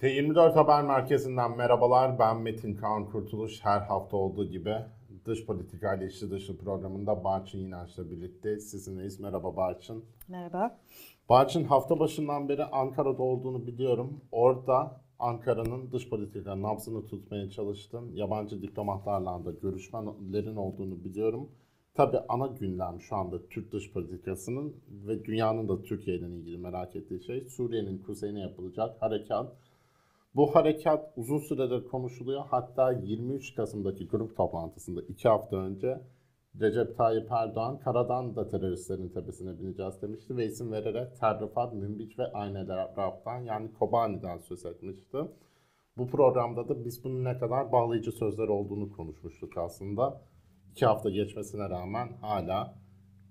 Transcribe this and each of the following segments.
T24 Haber Merkezi'nden merhabalar. Ben Metin Kaan Kurtuluş. Her hafta olduğu gibi Dış Politika ile İçli Dışı programında Barçın İnanç'la birlikte sizinleyiz. Merhaba Barçın. Merhaba. Barçın hafta başından beri Ankara'da olduğunu biliyorum. Orada Ankara'nın dış politika nabzını tutmaya çalıştın. Yabancı diplomatlarla da görüşmelerin olduğunu biliyorum. Tabi ana gündem şu anda Türk dış politikasının ve dünyanın da Türkiye ile ilgili merak ettiği şey Suriye'nin kuzeyine yapılacak harekat. Bu harekat uzun süredir konuşuluyor. Hatta 23 Kasım'daki grup toplantısında iki hafta önce Recep Tayyip Erdoğan karadan da teröristlerin tepesine bineceğiz demişti ve isim vererek Terrifat, Münbiç ve Aynel yani Kobani'den söz etmişti. Bu programda da biz bunun ne kadar bağlayıcı sözler olduğunu konuşmuştuk aslında. İki hafta geçmesine rağmen hala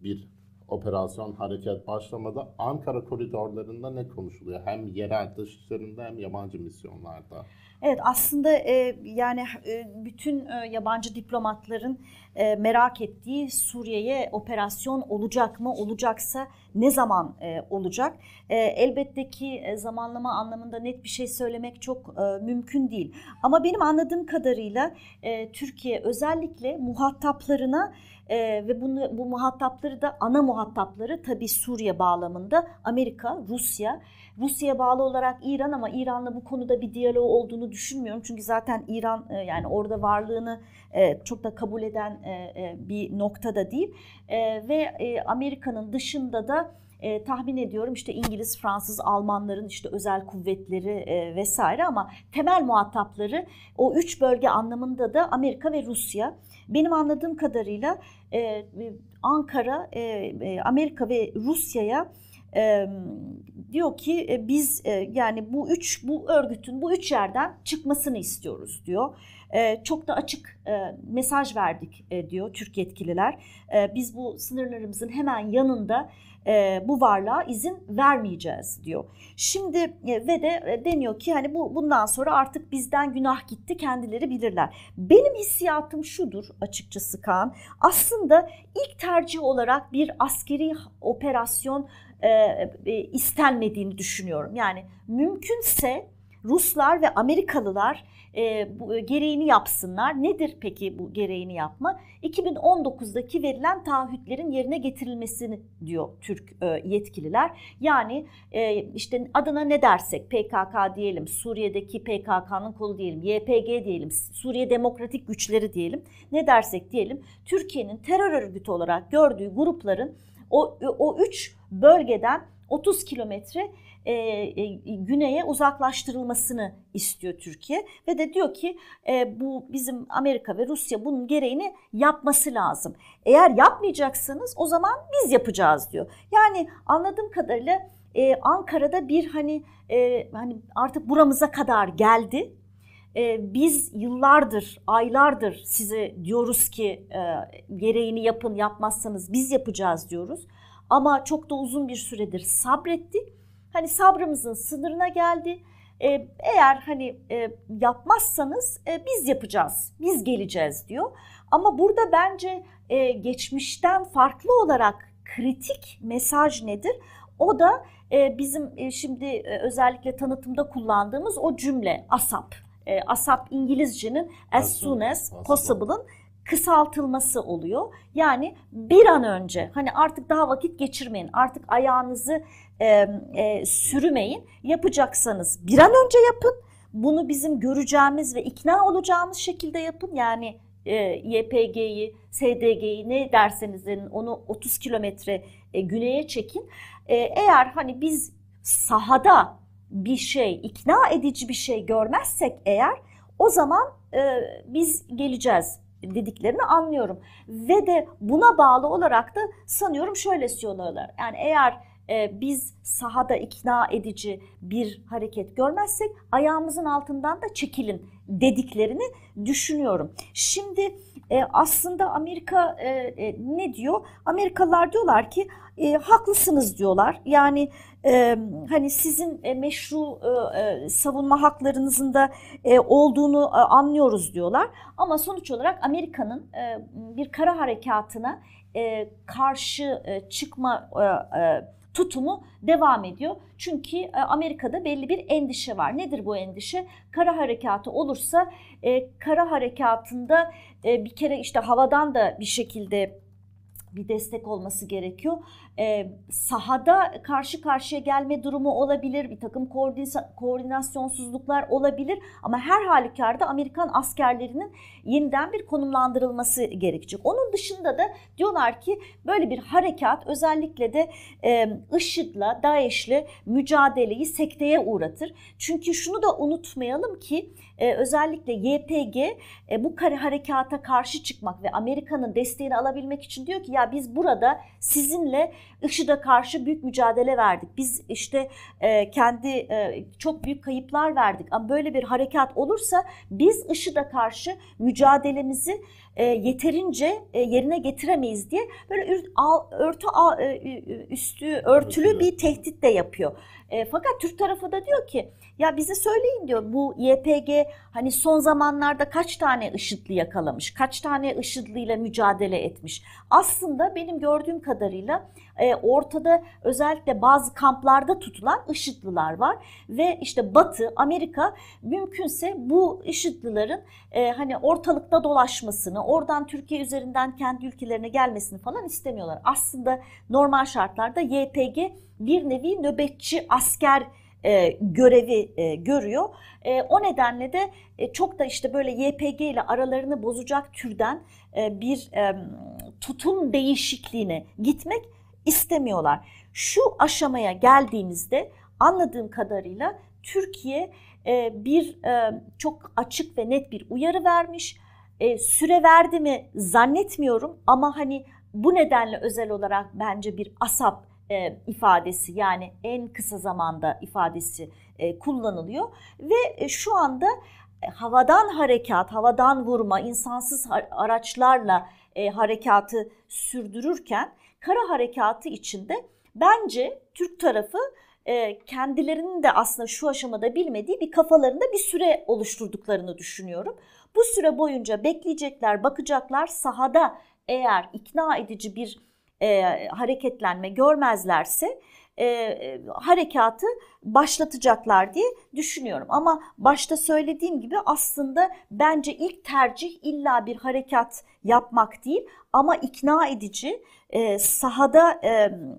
bir operasyon hareket başlamadı. Ankara koridorlarında ne konuşuluyor? Hem yerel dışişlerinde hem yabancı misyonlarda. Evet aslında e, yani e, bütün e, yabancı diplomatların e, merak ettiği Suriye'ye operasyon olacak mı? Olacaksa ne zaman e, olacak? E, elbette ki e, zamanlama anlamında net bir şey söylemek çok e, mümkün değil. Ama benim anladığım kadarıyla e, Türkiye özellikle muhataplarına e, ve bunu bu muhatapları da ana muhatapları tabii Suriye bağlamında Amerika, Rusya Rusya'ya bağlı olarak İran ama İran'la bu konuda bir diyalog olduğunu düşünmüyorum. Çünkü zaten İran e, yani orada varlığını e, çok da kabul eden e, bir noktada değil. Ve Amerika'nın dışında da e, tahmin ediyorum işte İngiliz, Fransız, Almanların işte özel kuvvetleri e, vesaire ama temel muhatapları o üç bölge anlamında da Amerika ve Rusya. Benim anladığım kadarıyla e, Ankara, e, Amerika ve Rusya'ya e, diyor ki e, biz e, yani bu üç bu örgütün bu üç yerden çıkmasını istiyoruz diyor. E, çok da açık e, mesaj verdik e, diyor Türk yetkililer. E, biz bu sınırlarımızın hemen yanında e, bu varlığa izin vermeyeceğiz diyor. Şimdi e, ve de e, deniyor ki hani bu bundan sonra artık bizden günah gitti kendileri bilirler. Benim hissiyatım şudur açıkçası Kaan. Aslında ilk tercih olarak bir askeri operasyon e, e, istenmediğini düşünüyorum. Yani mümkünse Ruslar ve Amerikalılar e, bu, gereğini yapsınlar. Nedir peki bu gereğini yapma? 2019'daki verilen taahhütlerin yerine getirilmesini diyor Türk e, yetkililer. Yani e, işte adına ne dersek PKK diyelim, Suriye'deki PKK'nın kolu diyelim, YPG diyelim, Suriye Demokratik Güçleri diyelim. Ne dersek diyelim Türkiye'nin terör örgütü olarak gördüğü grupların o, o üç bölgeden 30 kilometre e, e, güneye uzaklaştırılmasını istiyor Türkiye ve de diyor ki e, bu bizim Amerika ve Rusya bunun gereğini yapması lazım. Eğer yapmayacaksanız o zaman biz yapacağız diyor. Yani anladığım kadarıyla e, Ankara'da bir hani e, hani artık buramıza kadar geldi. E, biz yıllardır, aylardır size diyoruz ki e, gereğini yapın, yapmazsanız biz yapacağız diyoruz. Ama çok da uzun bir süredir sabrettik. Hani sabrımızın sınırına geldi. Ee, eğer hani e, yapmazsanız e, biz yapacağız, biz geleceğiz diyor. Ama burada bence e, geçmişten farklı olarak kritik mesaj nedir? O da e, bizim e, şimdi e, özellikle tanıtımda kullandığımız o cümle ASAP. E, ASAP İngilizcenin as soon as possible'ın kısaltılması oluyor. Yani bir an önce hani artık daha vakit geçirmeyin artık ayağınızı e, e, sürümeyin yapacaksanız bir an önce yapın. Bunu bizim göreceğimiz ve ikna olacağımız şekilde yapın. Yani e, YPG'yi, SDG'yi ne derseniz denin onu 30 kilometre e, güneye çekin. E, eğer hani biz sahada bir şey, ikna edici bir şey görmezsek eğer o zaman e, biz geleceğiz dediklerini anlıyorum. Ve de buna bağlı olarak da sanıyorum şöyle söylüyorlar. Yani eğer e, biz sahada ikna edici bir hareket görmezsek ayağımızın altından da çekilin dediklerini düşünüyorum. Şimdi e, aslında Amerika e, e, ne diyor? Amerikalılar diyorlar ki e, haklısınız diyorlar. Yani hani sizin e, meşru e, e, savunma haklarınızın da olduğunu anlıyoruz diyorlar. Ama sonuç olarak Amerika'nın bir kara harekatına karşı çıkma tutumu devam ediyor. Çünkü Amerika'da belli bir endişe var. Nedir bu endişe? Kara harekatı olursa kara harekatında bir kere işte havadan da bir şekilde bir destek olması gerekiyor. Ee, sahada karşı karşıya gelme durumu olabilir, bir takım koordinasyonsuzluklar olabilir ama her halükarda Amerikan askerlerinin yeniden bir konumlandırılması gerekecek. Onun dışında da diyorlar ki böyle bir harekat özellikle de e, IŞİD'le, DAEŞ'le mücadeleyi sekteye uğratır. Çünkü şunu da unutmayalım ki e, özellikle YPG e, bu harekata karşı çıkmak ve Amerika'nın desteğini alabilmek için diyor ki ya biz burada sizinle IŞİD'e karşı büyük mücadele verdik. Biz işte e, kendi e, çok büyük kayıplar verdik. Ama böyle bir harekat olursa biz IŞİD'e karşı mücadelemizi e, yeterince e, yerine getiremeyiz diye böyle örtü e, üstü örtülü bir tehdit de yapıyor. E, fakat Türk tarafı da diyor ki ya bize söyleyin diyor bu YPG hani son zamanlarda kaç tane IŞİD'li yakalamış, kaç tane IŞİD'li ile mücadele etmiş. Aslında benim gördüğüm kadarıyla e, ortada özellikle bazı kamplarda tutulan IŞİD'liler var ve işte Batı, Amerika mümkünse bu IŞİD'lilerin e, hani ortalıkta dolaşmasını, oradan Türkiye üzerinden kendi ülkelerine gelmesini falan istemiyorlar. Aslında normal şartlarda YPG bir nevi nöbetçi asker e, görevi e, görüyor. E, o nedenle de e, çok da işte böyle YPG ile aralarını bozacak türden e, bir e, tutum değişikliğine gitmek istemiyorlar. Şu aşamaya geldiğimizde anladığım kadarıyla Türkiye e, bir e, çok açık ve net bir uyarı vermiş. E, süre verdi mi zannetmiyorum ama hani bu nedenle özel olarak bence bir asap e, ifadesi yani en kısa zamanda ifadesi e, kullanılıyor ve e, şu anda havadan harekat, havadan vurma, insansız araçlarla e, harekatı sürdürürken kara harekatı içinde bence Türk tarafı e, kendilerinin de aslında şu aşamada bilmediği bir kafalarında bir süre oluşturduklarını düşünüyorum. Bu süre boyunca bekleyecekler, bakacaklar sahada eğer ikna edici bir e, hareketlenme görmezlerse e, harekatı başlatacaklar diye düşünüyorum. Ama başta söylediğim gibi aslında bence ilk tercih illa bir harekat yapmak değil ama ikna edici e, sahada e,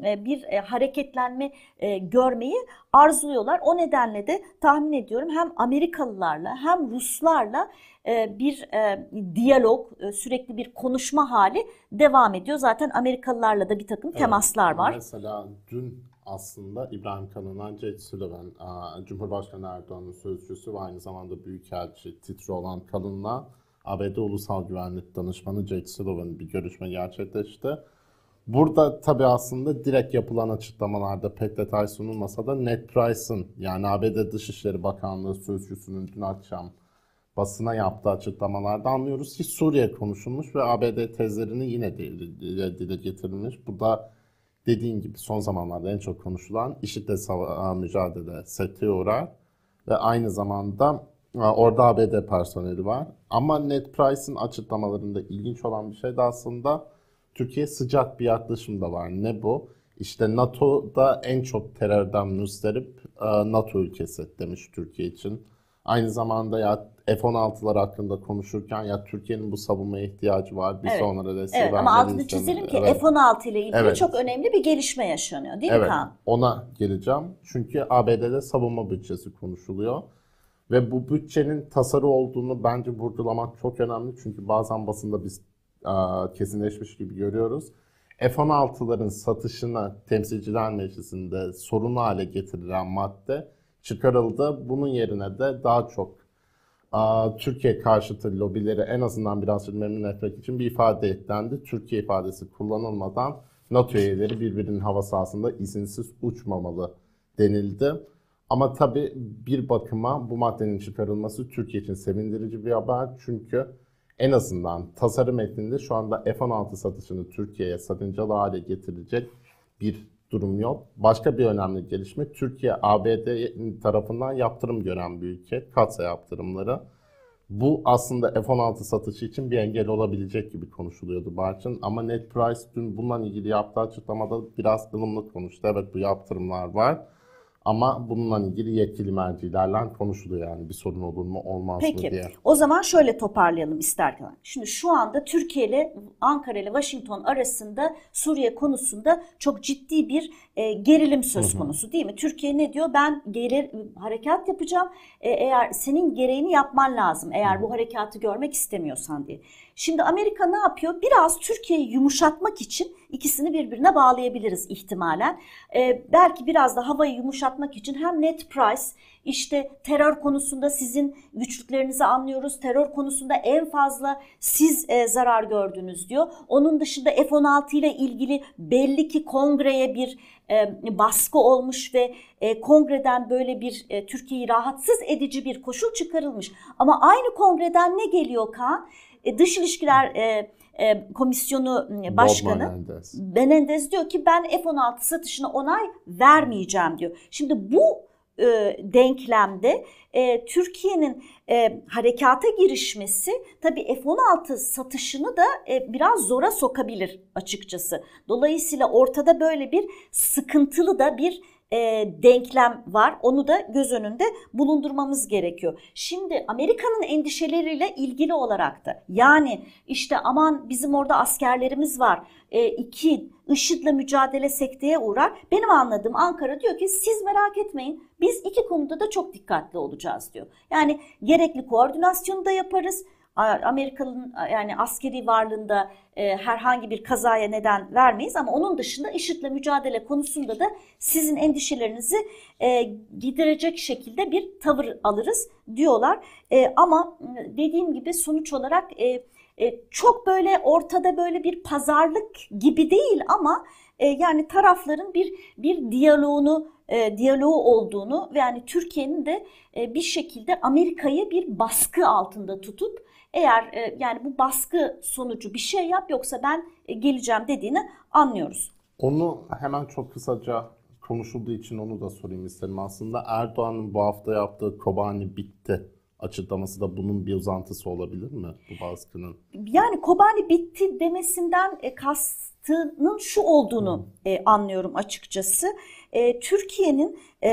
e, bir e, hareketlenme e, görmeyi arzuluyorlar. O nedenle de tahmin ediyorum hem Amerikalılarla hem Ruslarla e, bir e, diyalog, e, sürekli bir konuşma hali devam ediyor. Zaten Amerikalılarla da bir takım temaslar var. Mesela dün aslında İbrahim Kalın'dan Jake Sullivan, Cumhurbaşkanı Erdoğan'ın sözcüsü ve aynı zamanda Büyükelçi titri olan Kalın'la ABD Ulusal Güvenlik Danışmanı Jake Sullivan bir görüşme gerçekleşti. Burada tabii aslında direkt yapılan açıklamalarda pek detay sunulmasa da Ned Price'ın yani ABD Dışişleri Bakanlığı sözcüsünün dün akşam basına yaptığı açıklamalarda anlıyoruz ki Suriye konuşulmuş ve ABD tezlerini yine dile getirilmiş. Bu da dediğin gibi son zamanlarda en çok konuşulan IŞİD'le mücadele sekteye uğrar ve aynı zamanda orada ABD personeli var. Ama Ned Price'ın açıklamalarında ilginç olan bir şey de aslında Türkiye sıcak bir yaklaşım da var. Ne bu? İşte NATO'da en çok terörden müzdarip NATO ülkesi demiş Türkiye için. Aynı zamanda ya F-16'lar hakkında konuşurken ya Türkiye'nin bu savunmaya ihtiyacı var. Biz evet. onlara destek evet, Ama altını çizelim ki evet. F-16 ile ilgili evet. çok önemli bir gelişme yaşanıyor değil evet. mi Kaan? Ona geleceğim. Çünkü ABD'de savunma bütçesi konuşuluyor. Ve bu bütçenin tasarı olduğunu bence vurgulamak çok önemli. Çünkü bazen basında biz a, kesinleşmiş gibi görüyoruz. F-16'ların satışına temsilciler meclisinde sorunlu hale getirilen madde çıkarıldı. Bunun yerine de daha çok Türkiye karşıtı lobileri en azından biraz memnun etmek için bir ifade eklendi. Türkiye ifadesi kullanılmadan NATO üyeleri birbirinin hava sahasında izinsiz uçmamalı denildi. Ama tabii bir bakıma bu maddenin çıkarılması Türkiye için sevindirici bir haber. Çünkü en azından tasarım metninde şu anda F-16 satışını Türkiye'ye sakıncalı hale getirecek bir durum yok. Başka bir önemli gelişme Türkiye ABD tarafından yaptırım gören bir ülke. Katsa yaptırımları. Bu aslında F-16 satışı için bir engel olabilecek gibi konuşuluyordu Barçın. Ama Ned Price dün bununla ilgili yaptığı açıklamada biraz ılımlı konuştu. Evet bu yaptırımlar var. Ama bununla ilgili yetkili mercilerle konuşuluyor yani bir sorun olur mu olmaz Peki. mı diye. O zaman şöyle toparlayalım isterken. Şimdi şu anda Türkiye ile Ankara ile Washington arasında Suriye konusunda çok ciddi bir e, gerilim söz konusu değil mi? Türkiye ne diyor? Ben gelir, harekat yapacağım. E, eğer senin gereğini yapman lazım. Eğer bu harekatı görmek istemiyorsan diye. Şimdi Amerika ne yapıyor? Biraz Türkiye'yi yumuşatmak için ikisini birbirine bağlayabiliriz ihtimalen. E, belki biraz da havayı yumuşatmak için hem net price işte terör konusunda sizin güçlüklerinizi anlıyoruz. Terör konusunda en fazla siz e, zarar gördünüz diyor. Onun dışında F-16 ile ilgili belli ki kongreye bir e, baskı olmuş ve e, kongreden böyle bir e, Türkiye'yi rahatsız edici bir koşul çıkarılmış. Ama aynı kongreden ne geliyor Kaan? E, Dış İlişkiler e, e, Komisyonu Bob Başkanı Menendez. Menendez diyor ki ben F-16 satışına onay vermeyeceğim diyor. Şimdi bu e, denklemde e, Türkiye'nin e, harekata girişmesi tabii F-16 satışını da e, biraz zora sokabilir açıkçası. Dolayısıyla ortada böyle bir sıkıntılı da bir e, denklem var. Onu da göz önünde bulundurmamız gerekiyor. Şimdi Amerika'nın endişeleriyle ilgili olarak da yani işte aman bizim orada askerlerimiz var. E, iki IŞİD'le mücadele sekteye uğrar. Benim anladığım Ankara diyor ki siz merak etmeyin biz iki konuda da çok dikkatli olacağız diyor. Yani gerekli koordinasyonu da yaparız. Amerikalı'nın yani askeri varlığında e, herhangi bir kazaya neden vermeyiz ama onun dışında IŞİD'le mücadele konusunda da sizin endişelerinizi e, giderecek şekilde bir tavır alırız diyorlar. E, ama dediğim gibi sonuç olarak e, e, çok böyle ortada böyle bir pazarlık gibi değil ama e, yani tarafların bir bir diyaloğunu e, diyaloğu olduğunu ve yani Türkiye'nin de e, bir şekilde Amerika'yı bir baskı altında tutup eğer e, yani bu baskı sonucu bir şey yap yoksa ben e, geleceğim dediğini anlıyoruz. Onu hemen çok kısaca konuşulduğu için onu da sorayım isterim. Aslında Erdoğan'ın bu hafta yaptığı Kobani bitti açıklaması da bunun bir uzantısı olabilir mi bu baskının? Yani Kobani bitti demesinden e, kastının şu olduğunu e, anlıyorum açıkçası. E, Türkiye'nin e,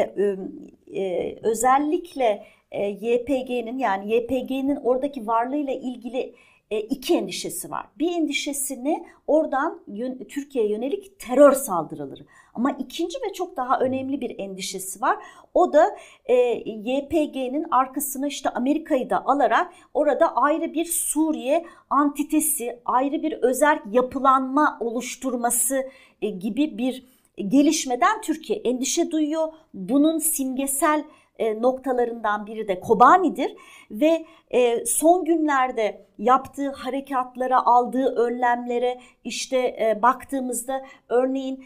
e, özellikle e, YPG'nin yani YPG'nin oradaki varlığıyla ilgili e, iki endişesi var. Bir endişesini oradan yön, Türkiye'ye yönelik terör saldırıları. Ama ikinci ve çok daha önemli bir endişesi var. O da e, YPG'nin arkasına işte Amerika'yı da alarak orada ayrı bir Suriye antitesi, ayrı bir özel yapılanma oluşturması e, gibi bir gelişmeden Türkiye endişe duyuyor. Bunun simgesel e, noktalarından biri de Kobani'dir. Ve e, son günlerde yaptığı harekatlara, aldığı önlemlere işte e, baktığımızda örneğin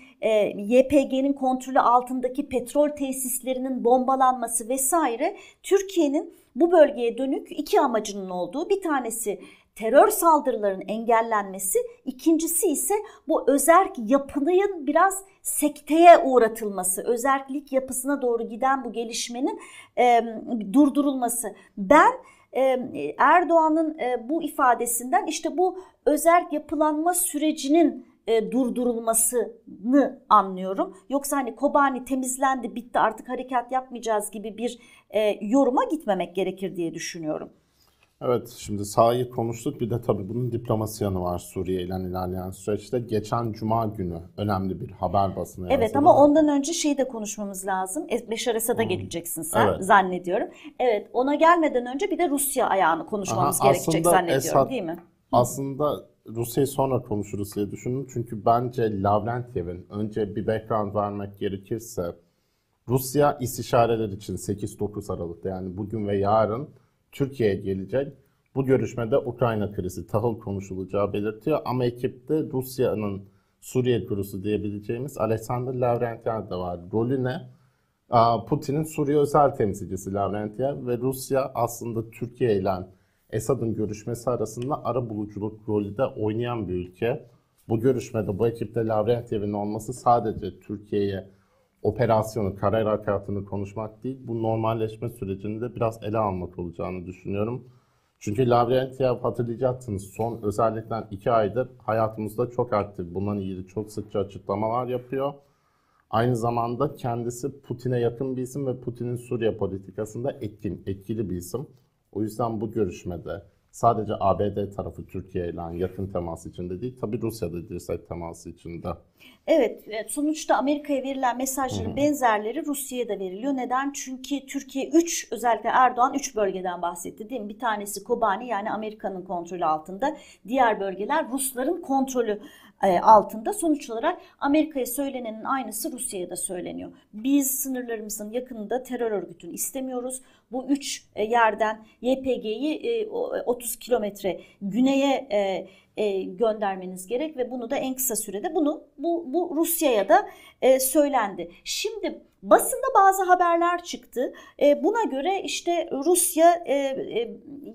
YPG'nin kontrolü altındaki petrol tesislerinin bombalanması vesaire Türkiye'nin bu bölgeye dönük iki amacının olduğu bir tanesi terör saldırılarının engellenmesi, ikincisi ise bu özerk yapının biraz sekteye uğratılması, özerklik yapısına doğru giden bu gelişmenin e, durdurulması. Ben Erdoğan'ın bu ifadesinden işte bu özerk yapılanma sürecinin durdurulmasını anlıyorum. Yoksa hani Kobani temizlendi, bitti artık harekat yapmayacağız gibi bir yoruma gitmemek gerekir diye düşünüyorum. Evet, şimdi sahayı konuştuk. Bir de tabii bunun diplomasi yanı var Suriye ile ilerleyen süreçte. Geçen Cuma günü önemli bir haber basını Evet yazılı. ama ondan önce şeyi de konuşmamız lazım. Beşar Esad'a hmm. geleceksin sen evet. zannediyorum. Evet, ona gelmeden önce bir de Rusya ayağını konuşmamız Aha, gerekecek zannediyorum Esad, değil mi? Aslında Rusya'yı sonra konuşuruz diye düşündüm. Çünkü bence Lavrentyev'in önce bir background vermek gerekirse Rusya istişareler için 8-9 Aralık'ta yani bugün ve yarın Türkiye'ye gelecek. Bu görüşmede Ukrayna krizi tahıl konuşulacağı belirtiyor ama ekipte Rusya'nın Suriye gurusu diyebileceğimiz Alexander Lavrentiev de var. Rolü ne? Putin'in Suriye özel temsilcisi Lavrentiev ve Rusya aslında Türkiye ile Esad'ın görüşmesi arasında ara buluculuk rolü de oynayan bir ülke. Bu görüşmede bu ekipte Lavrentyev'in olması sadece Türkiye'ye operasyonu, karar harekatını konuşmak değil, bu normalleşme sürecini de biraz ele almak olacağını düşünüyorum. Çünkü Lavrentiev hatırlayacaksınız son özellikle iki aydır hayatımızda çok aktif. Bundan ilgili çok sıkça açıklamalar yapıyor. Aynı zamanda kendisi Putin'e yakın bir isim ve Putin'in Suriye politikasında etkin, etkili bir isim. O yüzden bu görüşmede sadece ABD tarafı Türkiye ile yakın temas içinde değil, tabii Rusya'da dirsek teması içinde. Evet, sonuçta Amerika'ya verilen mesajların Hı-hı. benzerleri Rusya'ya da veriliyor. Neden? Çünkü Türkiye 3, özellikle Erdoğan 3 bölgeden bahsetti değil mi? Bir tanesi Kobani yani Amerika'nın kontrolü altında. Diğer bölgeler Rusların kontrolü e, altında. Sonuç olarak Amerika'ya söylenenin aynısı Rusya'ya da söyleniyor. Biz sınırlarımızın yakınında terör örgütünü istemiyoruz. Bu üç e, yerden YPG'yi 30 e, kilometre güneye göndermeniz gerek ve bunu da en kısa sürede bunu bu, bu Rusya'ya da söylendi. Şimdi basında bazı haberler çıktı. buna göre işte Rusya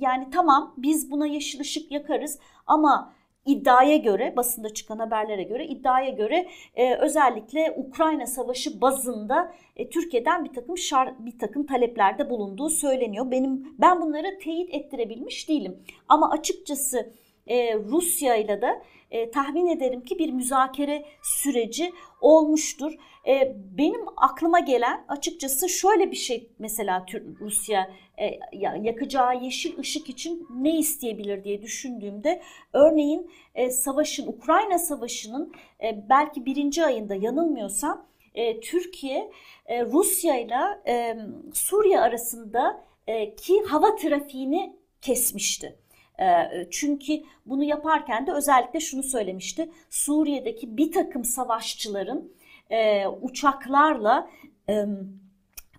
yani tamam biz buna yeşil ışık yakarız ama iddiaya göre basında çıkan haberlere göre iddiaya göre e, özellikle Ukrayna Savaşı bazında e, Türkiye'den bir takım şar, bir takım taleplerde bulunduğu söyleniyor. Benim ben bunları teyit ettirebilmiş değilim. Ama açıkçası e, Rusya ile de e, tahmin ederim ki bir müzakere süreci olmuştur. E, benim aklıma gelen açıkçası şöyle bir şey mesela Rusya e, yakacağı yeşil ışık için ne isteyebilir diye düşündüğümde örneğin e, savaşın Ukrayna savaşının e, belki birinci ayında yanılmıyorsam Türkiye Rusya ile Suriye arasında ki hava trafiğini kesmişti. Ee, çünkü bunu yaparken de özellikle şunu söylemişti. Suriye'deki bir takım savaşçıların e, uçaklarla e,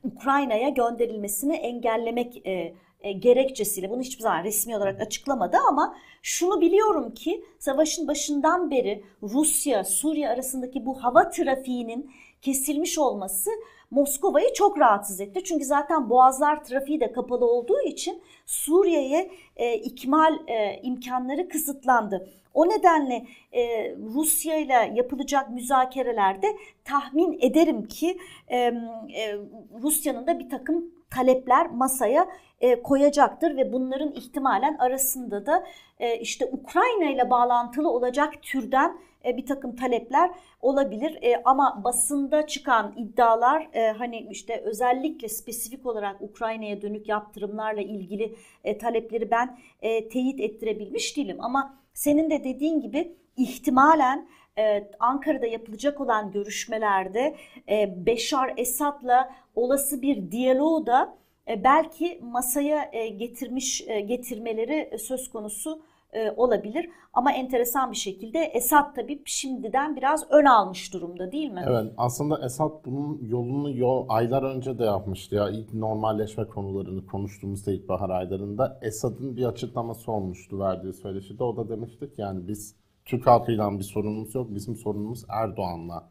Ukrayna'ya gönderilmesini engellemek e, gerekçesiyle bunu hiçbir zaman resmi olarak açıklamadı ama şunu biliyorum ki savaşın başından beri Rusya Suriye arasındaki bu hava trafiğinin kesilmiş olması Moskova'yı çok rahatsız etti. Çünkü zaten boğazlar trafiği de kapalı olduğu için Suriye'ye e, ikmal e, imkanları kısıtlandı. O nedenle e, Rusya ile yapılacak müzakerelerde tahmin ederim ki e, e, Rusya'nın da bir takım talepler masaya e, koyacaktır ve bunların ihtimalen arasında da e, işte Ukrayna ile bağlantılı olacak türden e, bir takım talepler olabilir. E, ama basında çıkan iddialar e, hani işte özellikle spesifik olarak Ukrayna'ya dönük yaptırımlarla ilgili e, talepleri ben e, teyit ettirebilmiş değilim. Ama senin de dediğin gibi ihtimalen e, Ankara'da yapılacak olan görüşmelerde e, Beşar Esad'la olası bir diyaloğu da e, belki masaya e, getirmiş e, getirmeleri söz konusu e, olabilir. Ama enteresan bir şekilde Esad tabii şimdiden biraz ön almış durumda değil mi? Evet aslında Esad bunun yolunu yol, aylar önce de yapmıştı ya ilk normalleşme konularını konuştuğumuzda ilkbahar aylarında Esad'ın bir açıklaması olmuştu verdiği söyleşide. O da demiştik yani biz Türk halkıyla bir sorunumuz yok bizim sorunumuz Erdoğan'la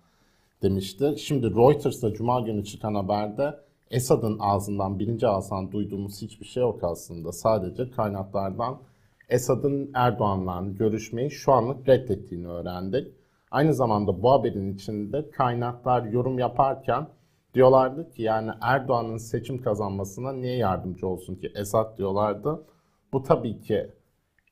demişti. Şimdi Reuters'ta Cuma günü çıkan haberde Esad'ın ağzından birinci ağızdan duyduğumuz hiçbir şey yok aslında. Sadece kaynaklardan Esad'ın Erdoğan'la görüşmeyi şu anlık reddettiğini öğrendik. Aynı zamanda bu haberin içinde kaynaklar yorum yaparken diyorlardı ki yani Erdoğan'ın seçim kazanmasına niye yardımcı olsun ki Esad diyorlardı. Bu tabii ki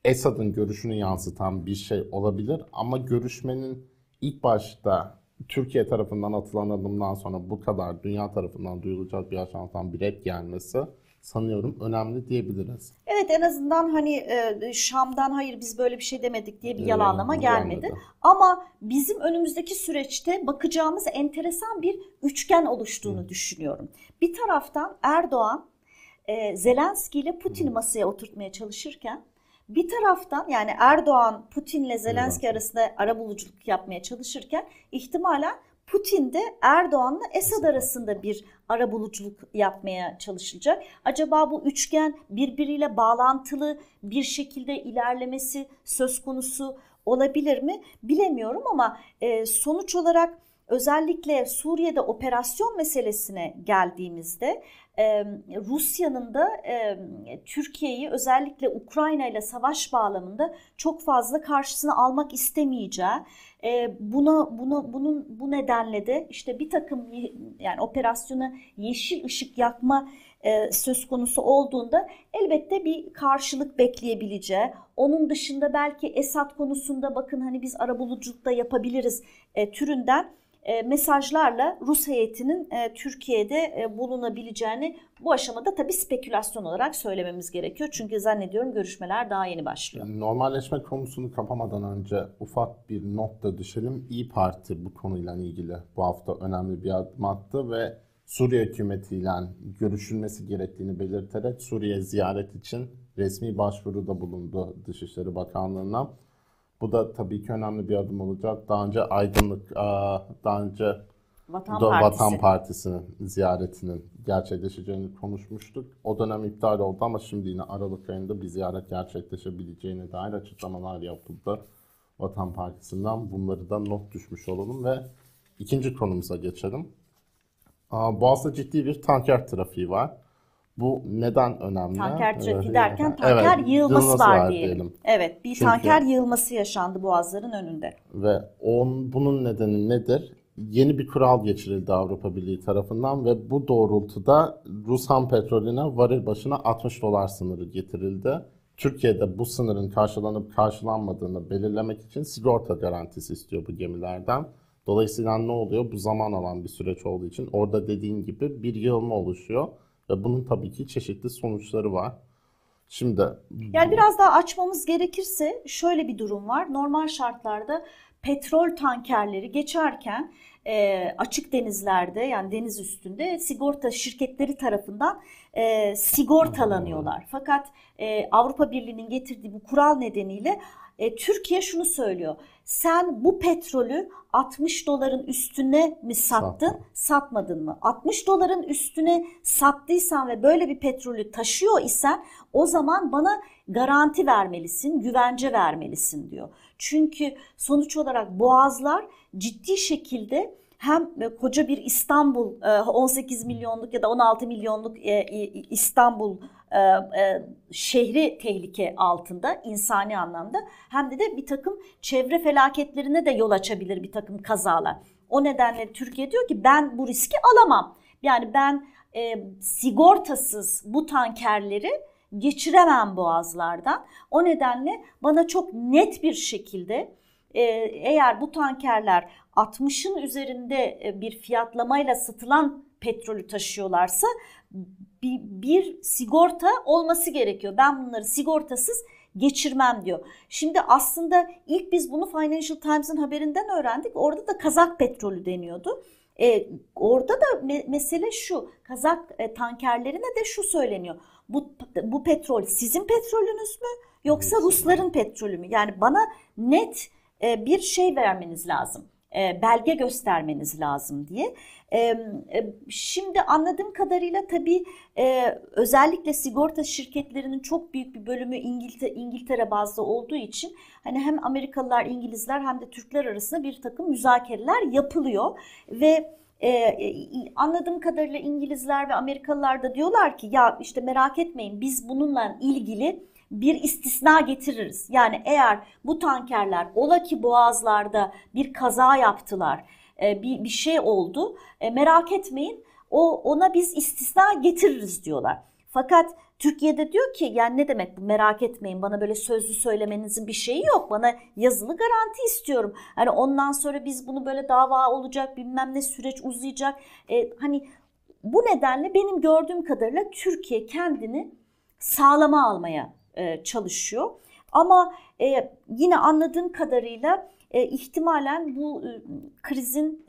Esad'ın görüşünü yansıtan bir şey olabilir ama görüşmenin ilk başta Türkiye tarafından atılan adımdan sonra bu kadar dünya tarafından duyulacak bir aşamadan bir red gelmesi sanıyorum önemli diyebiliriz. Evet en azından hani e, Şam'dan hayır biz böyle bir şey demedik diye bir yalanlama gelmedi. gelmedi. Ama bizim önümüzdeki süreçte bakacağımız enteresan bir üçgen oluştuğunu Hı. düşünüyorum. Bir taraftan Erdoğan e, Zelenski ile Putin'i masaya oturtmaya çalışırken bir taraftan yani Erdoğan Putin'le Zelenski arasında arabuluculuk yapmaya çalışırken ihtimalen Putin de Erdoğan'la Esad arasında bir arabuluculuk yapmaya çalışılacak. Acaba bu üçgen birbiriyle bağlantılı bir şekilde ilerlemesi söz konusu olabilir mi? Bilemiyorum ama e, sonuç olarak özellikle Suriye'de operasyon meselesine geldiğimizde e, Rusya'nın da e, Türkiye'yi özellikle Ukrayna ile savaş bağlamında çok fazla karşısına almak istemeyeceği e, buna bunu bunun bu nedenle de işte bir takım yani operasyona yeşil ışık yakma e, söz konusu olduğunda elbette bir karşılık bekleyebileceği, onun dışında belki Esad konusunda bakın hani biz arabuluculukta yapabiliriz e, türünden mesajlarla Rus heyetinin e, Türkiye'de e, bulunabileceğini bu aşamada tabii spekülasyon olarak söylememiz gerekiyor. Çünkü zannediyorum görüşmeler daha yeni başlıyor. Normalleşme konusunu kapamadan önce ufak bir not da düşelim. İyi Parti bu konuyla ilgili bu hafta önemli bir adım attı ve Suriye hükümetiyle görüşülmesi gerektiğini belirterek Suriye ziyaret için resmi başvuruda bulundu Dışişleri Bakanlığı'na. Bu da tabii ki önemli bir adım olacak. Daha önce Aydınlık, daha önce Vatan, da, Partisi. Vatan Partisi'nin ziyaretinin gerçekleşeceğini konuşmuştuk. O dönem iptal oldu ama şimdi yine Aralık ayında bir ziyaret gerçekleşebileceğine dair açıklamalar yapıldı. Vatan Partisi'nden bunları da not düşmüş olalım ve ikinci konumuza geçelim. Boğaz'da ciddi bir tanker trafiği var. Bu neden önemli? Tanker trafiği Evet, derken tanker evet, yığılması var, var diyelim. Evet bir Çünkü- tanker yığılması yaşandı Boğazların önünde. Ve on, bunun nedeni nedir? Yeni bir kural geçirildi Avrupa Birliği tarafından ve bu doğrultuda Rus ham petrolüne varil başına 60 dolar sınırı getirildi. Türkiye'de bu sınırın karşılanıp karşılanmadığını belirlemek için sigorta garantisi istiyor bu gemilerden. Dolayısıyla ne oluyor? Bu zaman alan bir süreç olduğu için orada dediğin gibi bir yığılma oluşuyor ve bunun tabii ki çeşitli sonuçları var. Şimdi Yani biraz daha açmamız gerekirse şöyle bir durum var. Normal şartlarda petrol tankerleri geçerken e, açık denizlerde yani deniz üstünde sigorta şirketleri tarafından e, sigortalanıyorlar. Fakat e, Avrupa Birliği'nin getirdiği bu kural nedeniyle e, Türkiye şunu söylüyor. Sen bu petrolü 60 doların üstüne mi sattın, Sattım. satmadın mı? 60 doların üstüne sattıysan ve böyle bir petrolü taşıyor isen o zaman bana garanti vermelisin, güvence vermelisin diyor. Çünkü sonuç olarak boğazlar ciddi şekilde hem koca bir İstanbul 18 milyonluk ya da 16 milyonluk İstanbul şehri tehlike altında insani anlamda hem de de bir takım çevre felaketlerine de yol açabilir bir takım kazalar. O nedenle Türkiye diyor ki ben bu riski alamam. Yani ben e, sigortasız bu tankerleri geçiremem boğazlardan. O nedenle bana çok net bir şekilde e, eğer bu tankerler 60'ın üzerinde e, bir fiyatlamayla satılan petrolü taşıyorlarsa bir, bir sigorta olması gerekiyor. Ben bunları sigortasız geçirmem diyor. Şimdi aslında ilk biz bunu Financial Times'ın haberinden öğrendik. Orada da Kazak petrolü deniyordu. E, orada da me- mesele şu. Kazak e, tankerlerine de şu söyleniyor. Bu bu petrol sizin petrolünüz mü yoksa Rusların petrolü mü? Yani bana net e, bir şey vermeniz lazım. E, belge göstermeniz lazım diye. E, şimdi anladığım kadarıyla tabii özellikle sigorta şirketlerinin çok büyük bir bölümü İngiltere, İngiltere bazlı olduğu için hani hem Amerikalılar, İngilizler hem de Türkler arasında bir takım müzakereler yapılıyor ve anladığım kadarıyla İngilizler ve Amerikalılar da diyorlar ki ya işte merak etmeyin biz bununla ilgili bir istisna getiririz. Yani eğer bu tankerler ola ki boğazlarda bir kaza yaptılar, e, bir, bir şey oldu e, merak etmeyin o ona biz istisna getiririz diyorlar. Fakat Türkiye'de diyor ki yani ne demek bu merak etmeyin bana böyle sözlü söylemenizin bir şeyi yok. Bana yazılı garanti istiyorum. Hani ondan sonra biz bunu böyle dava olacak bilmem ne süreç uzayacak. E, hani bu nedenle benim gördüğüm kadarıyla Türkiye kendini sağlama almaya e, çalışıyor. Ama e, yine anladığım kadarıyla e, ihtimalen bu krizin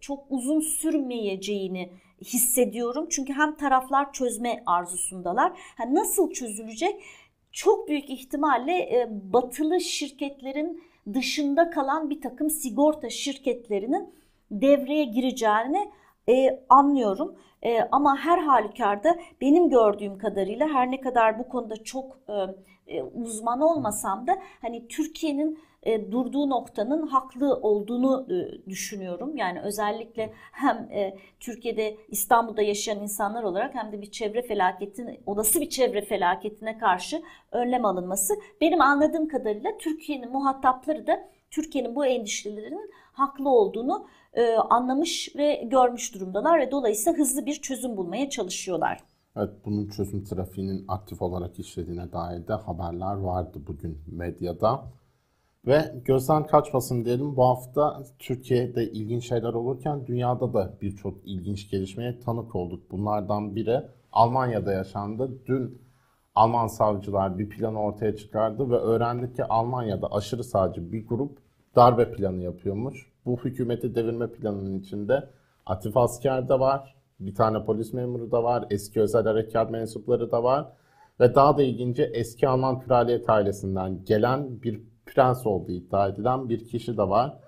çok uzun sürmeyeceğini hissediyorum. Çünkü hem taraflar çözme arzusundalar. Ha, nasıl çözülecek? Çok büyük ihtimalle batılı şirketlerin dışında kalan bir takım sigorta şirketlerinin devreye gireceğini e, anlıyorum. E, ama her halükarda benim gördüğüm kadarıyla her ne kadar bu konuda çok e, e, uzman olmasam da hani Türkiye'nin e, durduğu noktanın haklı olduğunu e, düşünüyorum. Yani özellikle hem e, Türkiye'de İstanbul'da yaşayan insanlar olarak hem de bir çevre felaketine olası bir çevre felaketine karşı önlem alınması benim anladığım kadarıyla Türkiye'nin muhatapları da Türkiye'nin bu endişelerinin haklı olduğunu e, anlamış ve görmüş durumdalar ve dolayısıyla hızlı bir çözüm bulmaya çalışıyorlar. Evet, bunun çözüm trafiğinin aktif olarak işlediğine dair de haberler vardı bugün medyada. Ve gözden kaçmasın diyelim bu hafta Türkiye'de ilginç şeyler olurken dünyada da birçok ilginç gelişmeye tanık olduk. Bunlardan biri Almanya'da yaşandı. Dün Alman savcılar bir planı ortaya çıkardı ve öğrendik ki Almanya'da aşırı sağcı bir grup darbe planı yapıyormuş. Bu hükümeti devirme planının içinde Atif asker de var, bir tane polis memuru da var, eski özel harekat mensupları da var. Ve daha da ilginci eski Alman kraliyet ailesinden gelen bir prens olduğu iddia edilen bir kişi de var.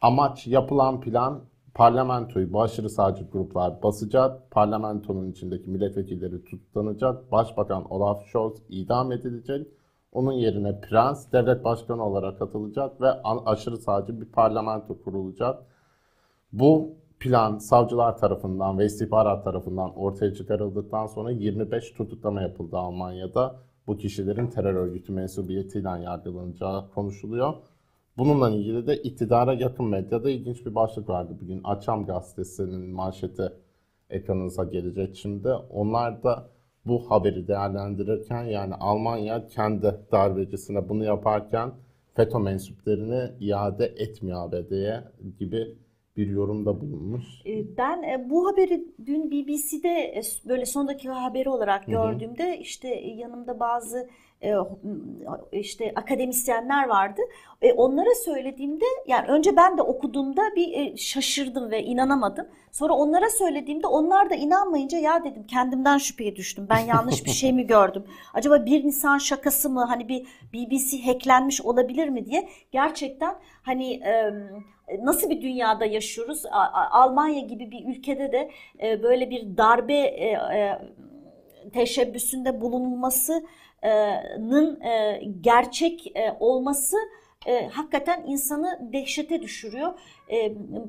Amaç yapılan plan parlamentoyu bu aşırı sağcı gruplar basacak, parlamentonun içindeki milletvekilleri tutuklanacak, başbakan Olaf Scholz idam edilecek, onun yerine prens devlet başkanı olarak atılacak ve aşırı sağcı bir parlamento kurulacak. Bu plan savcılar tarafından ve istihbarat tarafından ortaya çıkarıldıktan sonra 25 tutuklama yapıldı Almanya'da. Bu kişilerin terör örgütü mensubiyetiyle yargılanacağı konuşuluyor. Bununla ilgili de iktidara yakın medyada ilginç bir başlık vardı bugün. Açam gazetesinin manşeti ekranınıza gelecek şimdi. Onlar da bu haberi değerlendirirken yani Almanya kendi darbecisine bunu yaparken FETÖ mensuplarını iade etmiyor ABD'ye gibi bir yorumda bulunmuş. Ee, ben e, bu haberi dün BBC'de e, böyle son dakika haberi olarak gördüğümde hı hı. işte yanımda bazı e, işte akademisyenler vardı. Onlara söylediğimde yani önce ben de okuduğumda bir şaşırdım ve inanamadım. Sonra onlara söylediğimde onlar da inanmayınca ya dedim kendimden şüpheye düştüm. Ben yanlış bir şey mi gördüm? Acaba bir Nisan şakası mı? Hani bir BBC hacklenmiş olabilir mi diye gerçekten hani nasıl bir dünyada yaşıyoruz? Almanya gibi bir ülkede de e, böyle bir darbe e, e, teşebbüsünde bulunmasının gerçek olması hakikaten insanı dehşete düşürüyor.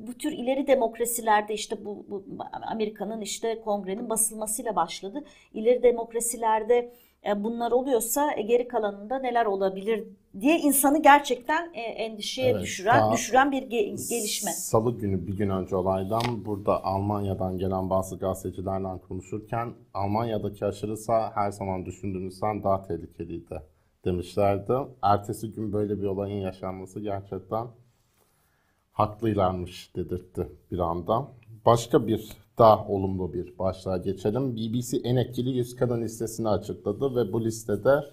bu tür ileri demokrasilerde işte bu, bu Amerika'nın işte kongrenin basılmasıyla başladı. İleri demokrasilerde e, bunlar oluyorsa e, geri kalanında neler olabilir diye insanı gerçekten e, endişeye evet, düşüren düşüren bir gelişme. Salı günü bir gün önce olaydan burada Almanya'dan gelen bazı gazetecilerle konuşurken Almanya'daki aşırı sağ her zaman düşündüğünüzden daha tehlikeliydi demişlerdi. Ertesi gün böyle bir olayın yaşanması gerçekten haklıylarmış dedirtti bir anda. Başka bir daha olumlu bir başlığa geçelim. BBC en etkili 100 kadın listesini açıkladı ve bu listede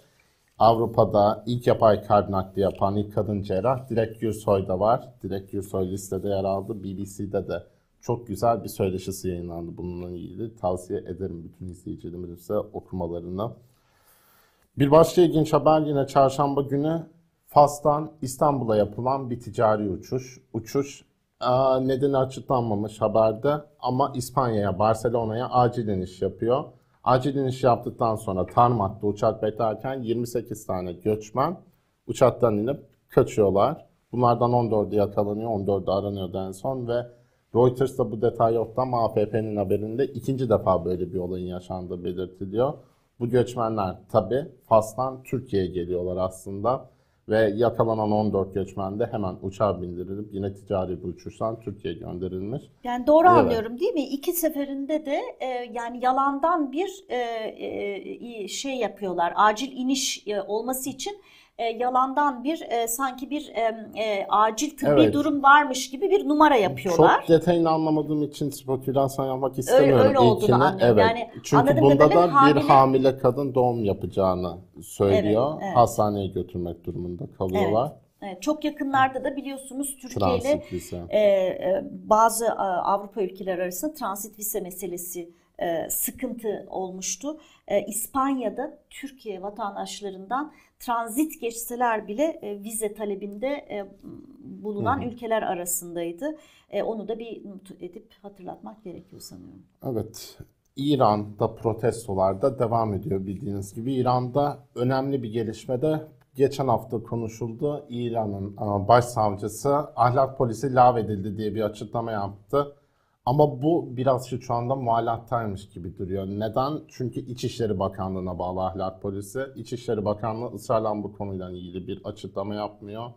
Avrupa'da ilk yapay kalp nakli yapan ilk kadın cerrah Dilek Gürsoy da var. Dilek Gürsoy listede yer aldı. BBC'de de çok güzel bir söyleşisi yayınlandı bununla ilgili. Tavsiye ederim bütün izleyicilerimize okumalarını. Bir başka ilginç haber yine çarşamba günü Fas'tan İstanbul'a yapılan bir ticari uçuş. Uçuş nedeni açıklanmamış haberde ama İspanya'ya, Barcelona'ya acil iniş yapıyor. Acil iniş yaptıktan sonra tarmatta uçak beklerken 28 tane göçmen uçaktan inip kaçıyorlar. Bunlardan 14'ü yakalanıyor, 14'ü aranıyor en son ve Reuters da bu detay yoktu ama AFP'nin haberinde ikinci defa böyle bir olayın yaşandığı belirtiliyor. Bu göçmenler tabi Fas'tan Türkiye'ye geliyorlar aslında. Ve yakalanan 14 göçmen de hemen uçağa bindirilip yine ticari bir uçuştan Türkiye'ye gönderilmiş. Yani doğru evet. anlıyorum değil mi? İki seferinde de e, yani yalandan bir e, e, şey yapıyorlar. Acil iniş e, olması için e, yalandan bir e, sanki bir e, e, acil tıbbi evet. durum varmış gibi bir numara yapıyorlar. Çok detayını anlamadığım için spekülasyon yapmak istemiyorum. Öyle, öyle olduğunu anlıyorum. Evet. Yani, Çünkü bunda da hamile... bir hamile kadın doğum yapacağını söylüyor. Evet, evet. Hastaneye götürmek durumunda kalıyorlar. Evet. Evet, çok yakınlarda da biliyorsunuz Türkiye ile e, e, bazı e, Avrupa ülkeleri arasında transit vize meselesi e, sıkıntı olmuştu. E, İspanya'da Türkiye vatandaşlarından transit geçseler bile e, vize talebinde e, bulunan ülkeler arasındaydı. E, onu da bir not edip hatırlatmak gerekiyor sanıyorum. Evet. İran'da protestolar da devam ediyor bildiğiniz gibi. İran'da önemli bir gelişme de geçen hafta konuşuldu. İran'ın başsavcısı ahlak polisi lağvedildi diye bir açıklama yaptı. Ama bu biraz şu anda muallattaymış gibi duruyor. Neden? Çünkü İçişleri Bakanlığı'na bağlı ahlak polisi. İçişleri Bakanlığı ısrarla bu konuyla ilgili bir açıklama yapmıyor.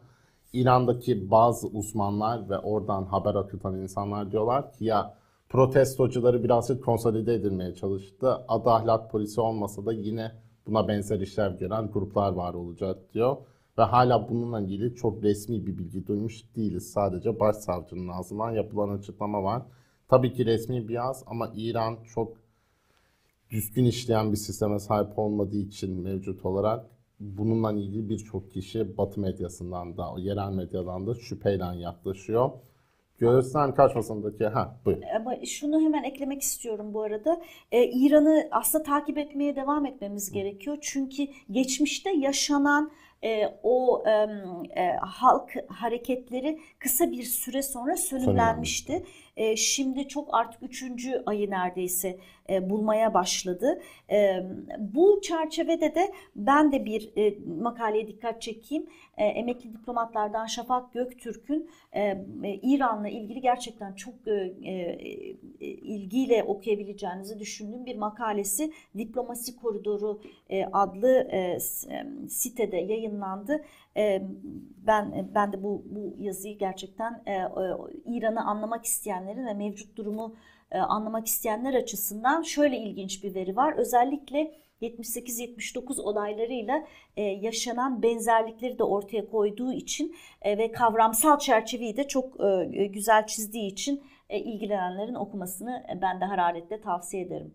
İran'daki bazı uzmanlar ve oradan haber akıtan insanlar diyorlar ki ya protestocuları birazcık konsolide edilmeye çalıştı. Adı ahlak polisi olmasa da yine buna benzer işler gören gruplar var olacak diyor. Ve hala bununla ilgili çok resmi bir bilgi duymuş değiliz. Sadece başsavcının ağzından yapılan açıklama var. Tabii ki resmi bir yaz ama İran çok düzgün işleyen bir sisteme sahip olmadığı için mevcut olarak bununla ilgili birçok kişi Batı medyasından da, yerel medyadan da şüpheyle yaklaşıyor. Gözden kaçmasındaki, ha buyur. Ama şunu hemen eklemek istiyorum bu arada. Ee, İran'ı aslında takip etmeye devam etmemiz gerekiyor. Çünkü geçmişte yaşanan e, o e, e, halk hareketleri kısa bir süre sonra sönümlenmişti. E, şimdi çok artık üçüncü ayı neredeyse e, bulmaya başladı. E, bu çerçevede de ben de bir e, makaleye dikkat çekeyim. E, emekli diplomatlardan Şafak Göktürk'ün e, e, İran'la ilgili gerçekten çok e, e, ilgiyle okuyabileceğinizi düşündüğüm bir makalesi Diplomasi Koridoru e, adlı e, e, sitede yayınlandı. Ben ben de bu bu yazıyı gerçekten İran'ı anlamak isteyenlerin ve mevcut durumu anlamak isteyenler açısından şöyle ilginç bir veri var. Özellikle 78-79 olaylarıyla yaşanan benzerlikleri de ortaya koyduğu için ve kavramsal çerçeveyi de çok güzel çizdiği için ilgilenenlerin okumasını ben de hararetle tavsiye ederim.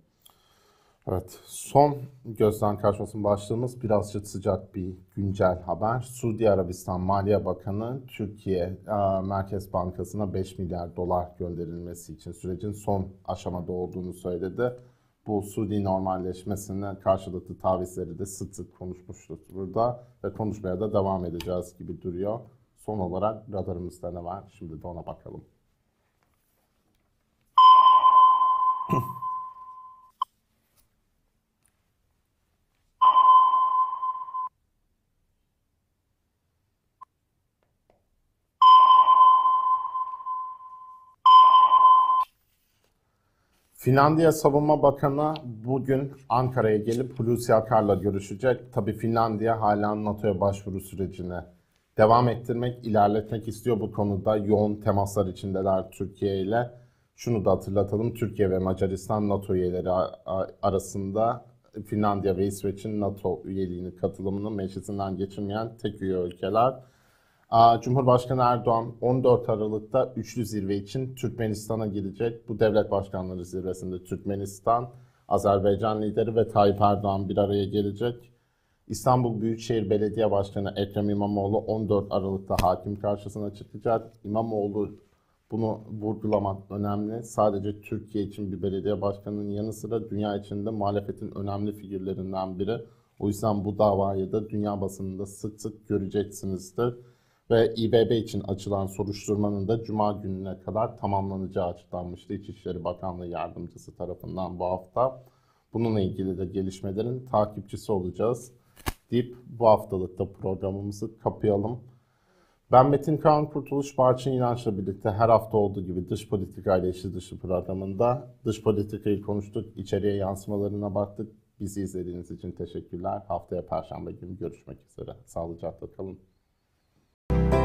Evet, son gözden kaçmasın başlığımız birazcık sıcak bir güncel haber. Suudi Arabistan Maliye Bakanı Türkiye e, Merkez Bankası'na 5 milyar dolar gönderilmesi için sürecin son aşamada olduğunu söyledi. Bu Suudi normalleşmesine karşılıklı tavizleri de sık sık konuşmuştuk burada ve konuşmaya da devam edeceğiz gibi duruyor. Son olarak radarımızda ne var? Şimdi de ona bakalım. Finlandiya Savunma Bakanı bugün Ankara'ya gelip Hulusi Akar'la görüşecek. Tabii Finlandiya hala NATO'ya başvuru sürecini devam ettirmek, ilerletmek istiyor. Bu konuda yoğun temaslar içindeler Türkiye ile. Şunu da hatırlatalım, Türkiye ve Macaristan NATO üyeleri arasında Finlandiya ve İsveç'in NATO üyeliğini katılımını meclisinden geçirmeyen tek üye ülkeler. Cumhurbaşkanı Erdoğan 14 Aralık'ta üçlü zirve için Türkmenistan'a gidecek. Bu devlet başkanları zirvesinde Türkmenistan, Azerbaycan lideri ve Tayyip Erdoğan bir araya gelecek. İstanbul Büyükşehir Belediye Başkanı Ekrem İmamoğlu 14 Aralık'ta hakim karşısına çıkacak. İmamoğlu bunu vurgulamak önemli. Sadece Türkiye için bir belediye başkanının yanı sıra dünya içinde muhalefetin önemli figürlerinden biri. O yüzden bu davayı da dünya basınında sık sık göreceksinizdir. Ve İBB için açılan soruşturmanın da Cuma gününe kadar tamamlanacağı açıklanmıştı İçişleri Bakanlığı Yardımcısı tarafından bu hafta. Bununla ilgili de gelişmelerin takipçisi olacağız deyip bu haftalıkta programımızı kapayalım. Ben Metin Kaan Kurtuluş Barçın İnanç'la birlikte her hafta olduğu gibi dış politika ile içi dışı programında dış politikayı konuştuk, içeriye yansımalarına baktık. Bizi izlediğiniz için teşekkürler. Haftaya Perşembe günü görüşmek üzere. Sağlıcakla kalın. Thank you